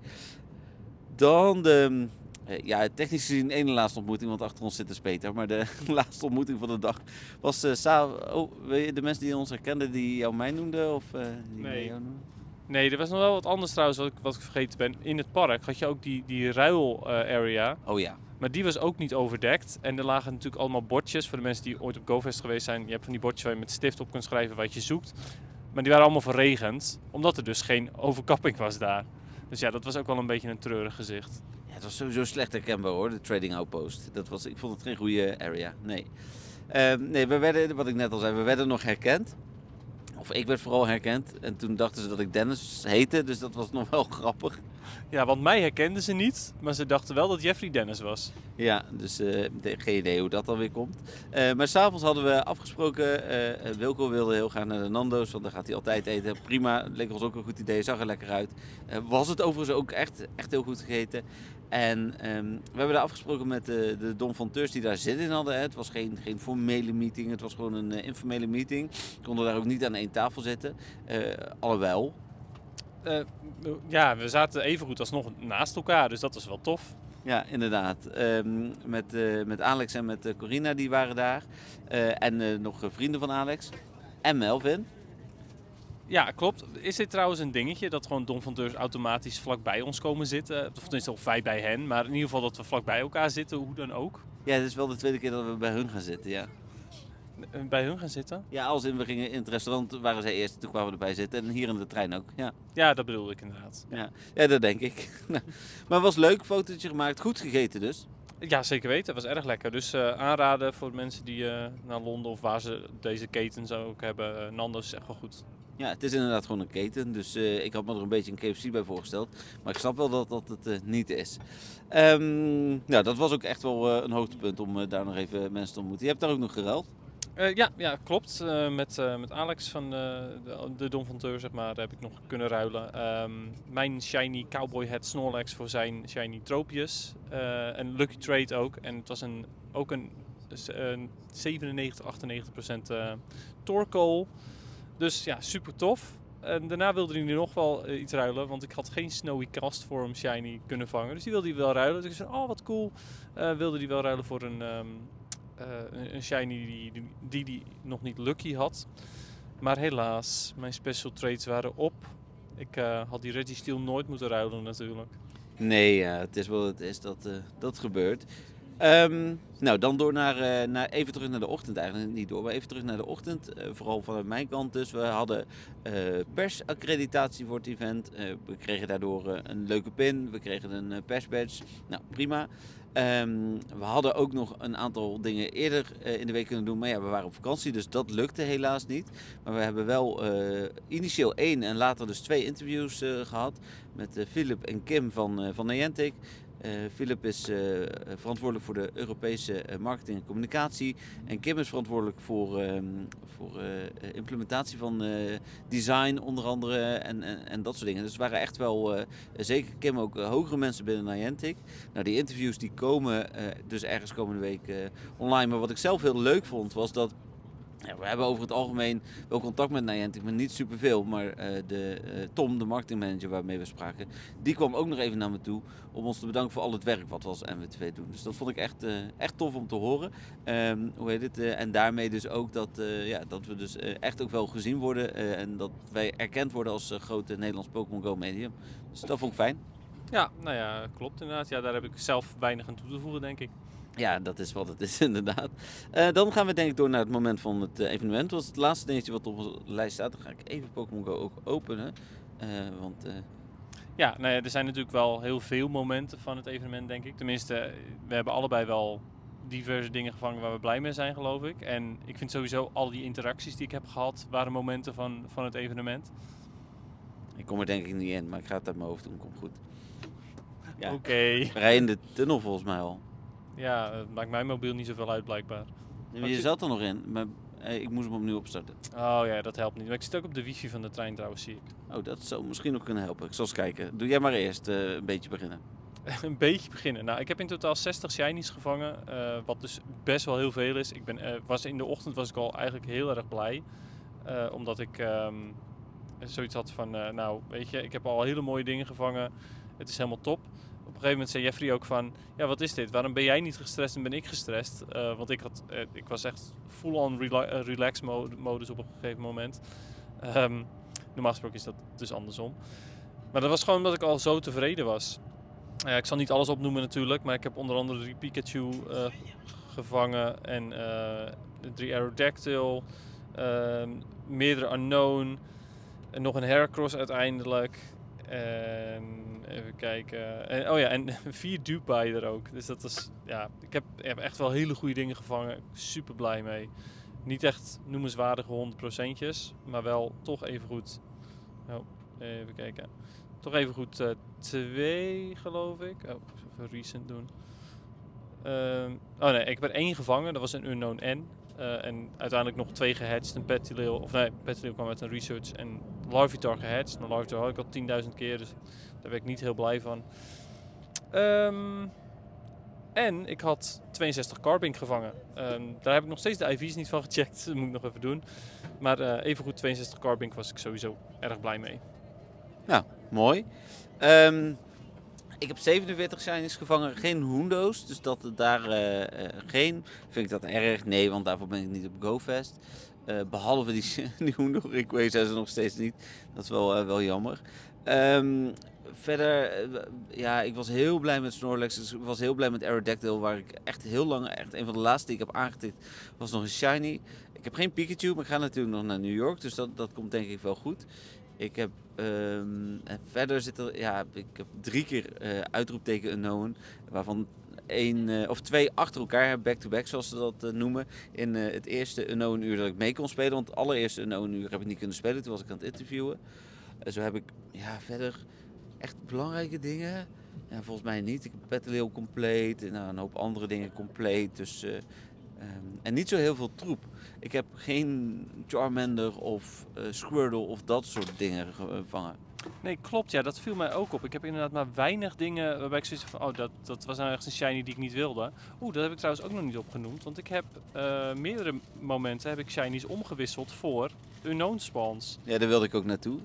Dan de, ja, technisch gezien één laatste ontmoeting, want achter ons zit dus Peter. Maar de laatste ontmoeting van de dag was sa- oh, de mensen die ons herkenden, die jou mij noemden? Of, die Nee. jou noemden? Nee, er was nog wel wat anders trouwens wat ik, wat ik vergeten ben. In het park had je ook die, die ruil-area. Oh ja. Maar die was ook niet overdekt. En er lagen natuurlijk allemaal bordjes. Voor de mensen die ooit op GoFest geweest zijn. Je hebt van die bordjes waar je met stift op kunt schrijven wat je zoekt. Maar die waren allemaal verregend. Omdat er dus geen overkapping was daar. Dus ja, dat was ook wel een beetje een treurig gezicht. Ja, het was sowieso slecht herkenbaar hoor, de Trading Outpost. Dat was, ik vond het geen goede area, nee. Ehm, nee, we werden, wat ik net al zei, we werden nog herkend. Of ik werd vooral herkend. En toen dachten ze dat ik Dennis heette, dus dat was nog wel grappig. Ja, want mij herkenden ze niet. Maar ze dachten wel dat Jeffrey Dennis was. Ja, dus eh, geen idee hoe dat dan weer komt. Eh, maar s'avonds hadden we afgesproken, eh, Wilco wilde heel graag naar de Nando's, want daar gaat hij altijd eten. Prima, leek ons ook een goed idee, zag er lekker uit. Was het overigens ook echt, echt heel goed gegeten. En ehm, we hebben daar afgesproken met de, de Don van Teurs die daar zin in hadden. hè. Het was geen, geen formele meeting, het was gewoon een eh, informele meeting. We konden daar ook niet aan één tafel zitten. Eh alhoewel, Eh, ja, we zaten evengoed alsnog naast elkaar. Dus dat was wel tof. Ja, inderdaad. Ehm, met, met Alex en met Corina, die waren daar. En nog vrienden van Alex. En Melvin. Ja, klopt. Is dit trouwens een dingetje dat gewoon Don van Deurs automatisch vlakbij ons komen zitten? Of tenminste, of wij bij hen. Maar in ieder geval dat we vlakbij elkaar zitten, hoe dan ook. Ja, het is wel de tweede keer dat we bij hun gaan zitten, ja. Eh, Bij hun gaan zitten? Ja, als in we gingen in het restaurant, waren zij eerst, toen kwamen we erbij zitten. En hier in de trein ook, ja. Ja, dat bedoelde ik inderdaad. Ja, ja dat denk ik. maar het was leuk, fotootje gemaakt, goed gegeten dus. Ja, zeker weten. Het was erg lekker. Dus eh, aanraden voor mensen die eh, naar Londen of waar ze deze ketens ook hebben. Nando's is echt wel goed. Ja, het is inderdaad gewoon een keten. Dus eh, ik had me er een beetje een KFC bij voorgesteld. Maar ik snap wel dat dat het eh, niet is. Nou, dat was ook echt wel eh, een hoogtepunt om daar nog even mensen te ontmoeten. Je hebt daar ook nog geruild. Ja, ja, klopt. Met, met Alex van de, de Don van Teur, zeg maar, heb ik nog kunnen ruilen. Ehm, mijn shiny cowboy hat Snorlax voor zijn shiny Tropius. En Lucky Trade ook. En het was een, ook een, een 97, 98 procent eh Torkoal. Dus ja, super tof. En daarna wilde hij nu nog wel eh, iets ruilen, want ik had geen Snowy Cast voor hem shiny kunnen vangen. Dus die wilde hij wel ruilen. Dus ik zei, oh wat cool. Eh, wilde hij wel ruilen voor een, ehm, eh, een- shiny die, die, die nog niet lucky had. Maar helaas, mijn special trades waren op. Ik had die Registeel nooit moeten ruilen natuurlijk. Nee, ja, het is wel het is dat dat gebeurt. Ehm, nou, dan door naar, eh, naar, even terug naar de ochtend eigenlijk. Niet door, maar even terug naar de ochtend. Eh, vooral vanuit mijn kant dus. We hadden eh, persaccreditatie voor het event. We kregen daardoor een leuke pin. We kregen een persbadge. Nou, prima. Ehm, we hadden ook nog een aantal dingen eerder in de week kunnen doen. Maar ja, we waren op vakantie, dus dat lukte helaas niet. Maar we hebben wel initieel één en later dus twee interviews eh, gehad. Met Philip en Kim van, van Niantic. Eh, Philip is eh, verantwoordelijk voor de Europese eh, marketing en communicatie. En Kim is verantwoordelijk voor, ehm, voor implementatie van design onder andere en, en, dat soort dingen. Dus er waren echt wel, zeker Kim ook, hogere mensen binnen Niantic. Nou, die interviews die komen dus ergens komende week online. Maar wat ik zelf heel leuk vond was dat ja, we hebben over het algemeen wel contact met Niantic, maar niet superveel. Maar eh, de, eh, Tom, de marketingmanager waarmee we spraken, die kwam ook nog even naar me toe om ons te bedanken voor al het werk wat we als MW2 doen. Dus dat vond ik echt, eh, echt tof om te horen. Ehm, hoe heet het? en daarmee dus ook dat, ja, dat we dus echt ook wel gezien worden en dat wij erkend worden als grote Nederlands Pokémon Go medium. Dus dat vond ik fijn. Ja, nou ja, klopt inderdaad. Ja, daar heb ik zelf weinig aan toe te voegen, denk ik. Ja, dat is wat het is inderdaad. Eh, dan gaan we denk ik door naar het moment van het eh, evenement. Dat was het laatste dingetje wat op onze lijst staat. Dan ga ik even Pokémon Go ook openen. Eh, want Ja, nou ja, er zijn natuurlijk wel heel veel momenten van het evenement, denk ik. Tenminste, we hebben allebei wel diverse dingen gevangen waar we blij mee zijn, geloof ik. En ik vind sowieso al die interacties die ik heb gehad, waren momenten van, van het evenement. Ik kom er denk ik niet in, maar ik ga het uit mijn hoofd doen. Komt goed. Ja. Oké. We rijden in de tunnel volgens mij al. Ja, het maakt mijn mobiel niet zoveel uit blijkbaar. Maar je zat er nog in, maar ik moest hem opnieuw opstarten. Oh ja, dat helpt niet. Maar ik zit ook op de wifi van de trein trouwens, zie ik. Oh, dat zou misschien nog kunnen helpen. Ik zal eens kijken. Doe jij maar eerst eh, een beetje beginnen. een beetje beginnen. Nou, ik heb in totaal 60 shinies gevangen, eh, wat dus best wel heel veel is. Ik ben, eh, was in de ochtend was ik al eigenlijk heel erg blij, omdat ik ehm, zoiets had van, nou, weet je, ik heb al hele mooie dingen gevangen. Het is helemaal top. Op een gegeven moment zei Jeffrey ook van, ja, wat is dit? Waarom ben jij niet gestrest en ben ik gestrest? Eh, want ik, had, eh, ik was echt full-on rela eh, relax modus op een gegeven moment. Ehm, normaal gesproken is dat dus andersom. Maar dat was gewoon omdat ik al zo tevreden was. Ik zal niet alles opnoemen natuurlijk, maar ik heb onder andere drie Pikachu gevangen en drie Aerodactyl, ehm, meerdere Unknown en nog een Heracross uiteindelijk. En even kijken. En, oh ja, en vier Dubai er ook. Dus dat is, ja, ik heb, echt wel hele goede dingen gevangen. Super blij mee. Niet echt noemenswaardige 100%'tjes, maar wel toch even goed. Oh, even kijken. Toch even goed eh, twee, geloof ik. Oh, even recent doen. Ehm, oh nee, ik heb er één gevangen. Dat was een Unknown N. Eh, en uiteindelijk nog twee gehatcht. Een Petilil, of nee, Petilil kwam met een research. En Larvitar gehatcht. Maar Larvitar had ik al 10.000 keer, dus daar ben ik niet heel blij van. Ehm, en ik had 62 Carbink gevangen. Ehm, daar heb ik nog steeds de IV's niet van gecheckt. Dat moet ik nog even doen. Maar eh evengoed 62 Carbink was ik sowieso erg blij mee. Nou, mooi. Ehm, ik heb 47 shinies gevangen, geen Hoendo's. Dus dat het daar eh, eh, geen. Vind ik dat erg? Nee, want daarvoor ben ik niet op GoFest. Eh, behalve die, die Hoendo Rickway zijn ze nog steeds niet. Dat is wel, wel jammer. Ehm, verder, ja, ik was heel blij met Snorlax. Dus ik was heel blij met Aerodactyl, waar ik echt heel lang, echt een van de laatste die ik heb aangetikt, was nog een shiny. Ik heb geen Pikachu, maar ik ga natuurlijk nog naar New York, dus dat, dat komt denk ik wel goed. Ik heb ehm, en verder zit er, ja, ik heb drie keer eh, uitroepteken unknown, waarvan één eh, of twee achter elkaar, back-to-back zoals ze dat eh, noemen, in het eerste unknown uur dat ik mee kon spelen. Want het allereerste unknown uur heb ik niet kunnen spelen, toen was ik aan het interviewen. Eh, zo heb ik, ja, verder echt belangrijke dingen. Ja, volgens mij niet. Ik heb Petaleel compleet en nou, een hoop andere dingen compleet. Dus, eh, ehm, en niet zo heel veel troep. Ik heb geen Charmander of eh, Squirtle of dat soort dingen gevangen. Nee, klopt. Ja, dat viel mij ook op. Ik heb inderdaad maar weinig dingen waarbij ik zoiets van... Oh, dat, dat was nou echt een shiny die ik niet wilde. Oeh, dat heb ik trouwens ook nog niet opgenoemd. Want ik heb eh, meerdere momenten heb ik shinies omgewisseld voor unknown spawns. Ja, daar wilde ik ook naartoe.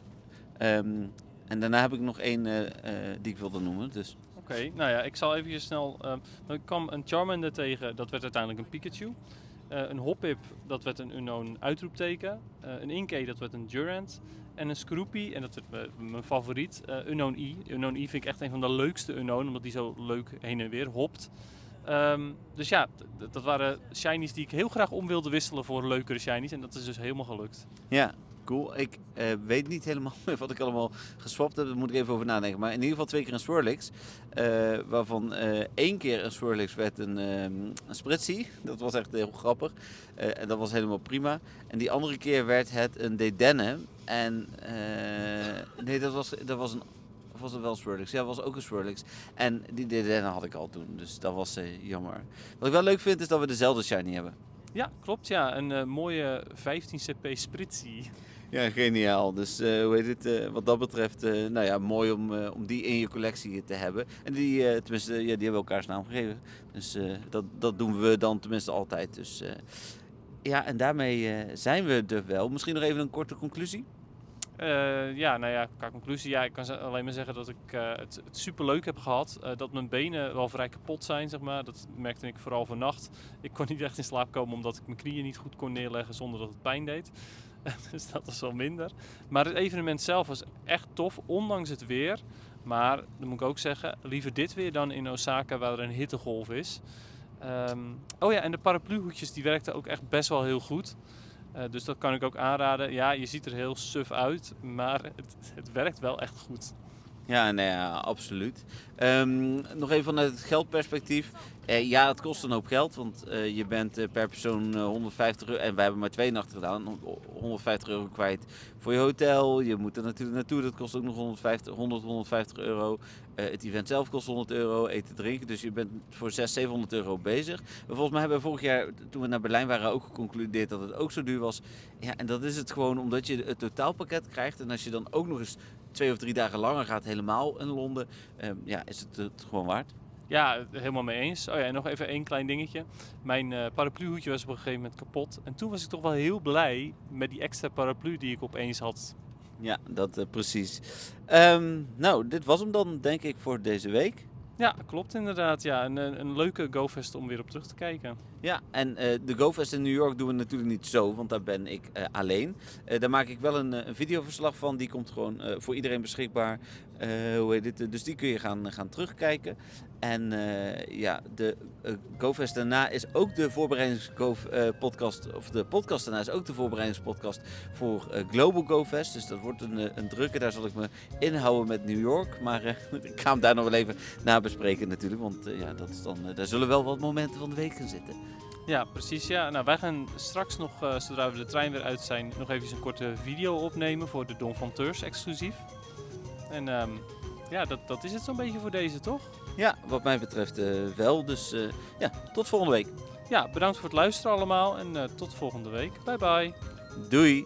Ehm, en daarna heb ik nog één eh, eh, die ik wilde noemen. Dus Oké, nou ja, ik zal even snel... eh, ik kwam een Charmander tegen, dat werd uiteindelijk een Pikachu. Eh, een Hoppip, dat werd een unknown uitroepteken. Eh, een Inkay, dat werd een Durant. En een Scroopy, en dat werd mijn favoriet, eh Unknown E. Unknown E vind ik echt een van de leukste Unknown, omdat die zo leuk heen en weer hopt. Ehm, dus ja, dat waren shinies die ik heel graag om wilde wisselen voor leukere shinies. En dat is dus helemaal gelukt. ja, cool. Ik eh, weet niet helemaal meer wat ik allemaal geswapt heb. Daar moet ik even over nadenken. Maar in ieder geval twee keer een Swirlix. eh, waarvan eh, één keer een Swirlix werd een, ehm een Spritzy. Dat was echt heel grappig. En dat was helemaal prima. En die andere keer werd het een Dedenne. En nee, dat was, dat was een... Was het wel Swirlix? Ja, was ook een Swirlix. En die Dedenne had ik al toen. Dus dat was jammer. Wat ik wel leuk vind is dat we dezelfde shiny hebben. Ja, klopt ja. Een mooie 15 cp Spritzy. Ja, geniaal. Dus eh, hoe heet het, eh, wat dat betreft, eh, nou ja, mooi om, om die in je collectie te hebben. En die, tenminste, ja, die hebben elkaars naam gegeven. Dus dat, dat doen we dan tenminste altijd. Dus ja, en daarmee zijn we er wel. Misschien nog even een korte conclusie. Ja, nou ja, qua conclusie, ja, ik kan alleen maar zeggen dat ik het, het super leuk heb gehad. Eh, dat mijn benen wel vrij kapot zijn, zeg maar. Dat merkte ik vooral vannacht. Ik kon niet echt in slaap komen omdat ik mijn knieën niet goed kon neerleggen zonder dat het pijn deed. dus dat was wel minder. Maar het evenement zelf was echt tof, ondanks het weer. Maar, dan moet ik ook zeggen, liever dit weer dan in Osaka waar er een hittegolf is. Ehm, oh ja, en de parapluhoedjes die werkten ook echt best wel heel goed. Eh, dus dat kan ik ook aanraden. Ja, je ziet er heel suf uit, maar het, het werkt wel echt goed. Ja, nee, absoluut. Ehm, nog even vanuit het geldperspectief. Eh, ja, het kost een hoop geld, want eh, je bent eh, per persoon eh, 150 euro, en wij hebben maar twee nachten gedaan, hon- 150 euro kwijt voor je hotel. Je moet er natuurlijk naartoe, dat kost ook nog 150, 100, 150 euro. Het event zelf kost 100 euro, eten, drinken, dus je bent voor 600, 700 euro bezig. Volgens mij hebben we vorig jaar, toen we naar Berlijn waren, ook geconcludeerd dat het ook zo duur was. Ja, en dat is het gewoon omdat je het totaalpakket krijgt en als je dan ook nog eens twee of drie dagen langer gaat, helemaal in Londen, ehm, ja, is het het gewoon waard. Ja, helemaal mee eens. Oh ja, en nog even één klein dingetje. Mijn eh parapluhoedje was op een gegeven moment kapot. En toen was ik toch wel heel blij met die extra paraplu die ik opeens had. Ja, dat eh, precies. Ehm, nou, dit was hem dan, denk ik, voor deze week. Ja, klopt inderdaad. Ja, een, een leuke GoFest om weer op terug te kijken. Ja, en eh, de GoFest in New York doen we natuurlijk niet zo, want daar ben ik eh, alleen. Eh, daar maak ik wel een, een videoverslag van, die komt gewoon voor iedereen beschikbaar. Hoe heet dit? Dus die kun je gaan, gaan terugkijken. En eh, ja, de eh, GoFest daarna is ook de voorbereidingspodcast, of de podcast daarna is ook de voorbereidingspodcast voor eh, Global GoFest. Dus dat wordt een, eh, een drukke, daar zal ik me inhouden met New York. Maar eh, ik ga hem daar nog wel even na bespreken natuurlijk, want eh, ja, dat is dan, eh, daar zullen wel wat momenten van de week in zitten. Ja, precies. Ja. Nou, wij gaan straks nog, eh, zodra we de trein weer uit zijn, nog even een korte video opnemen voor de Don van Teurs exclusief. En ehm, ja, dat, dat is het zo'n beetje voor deze, toch? Ja, wat mij betreft eh, wel. Dus eh, ja, tot volgende week. Ja, bedankt voor het luisteren allemaal en eh, tot volgende week. Bye bye. Doei!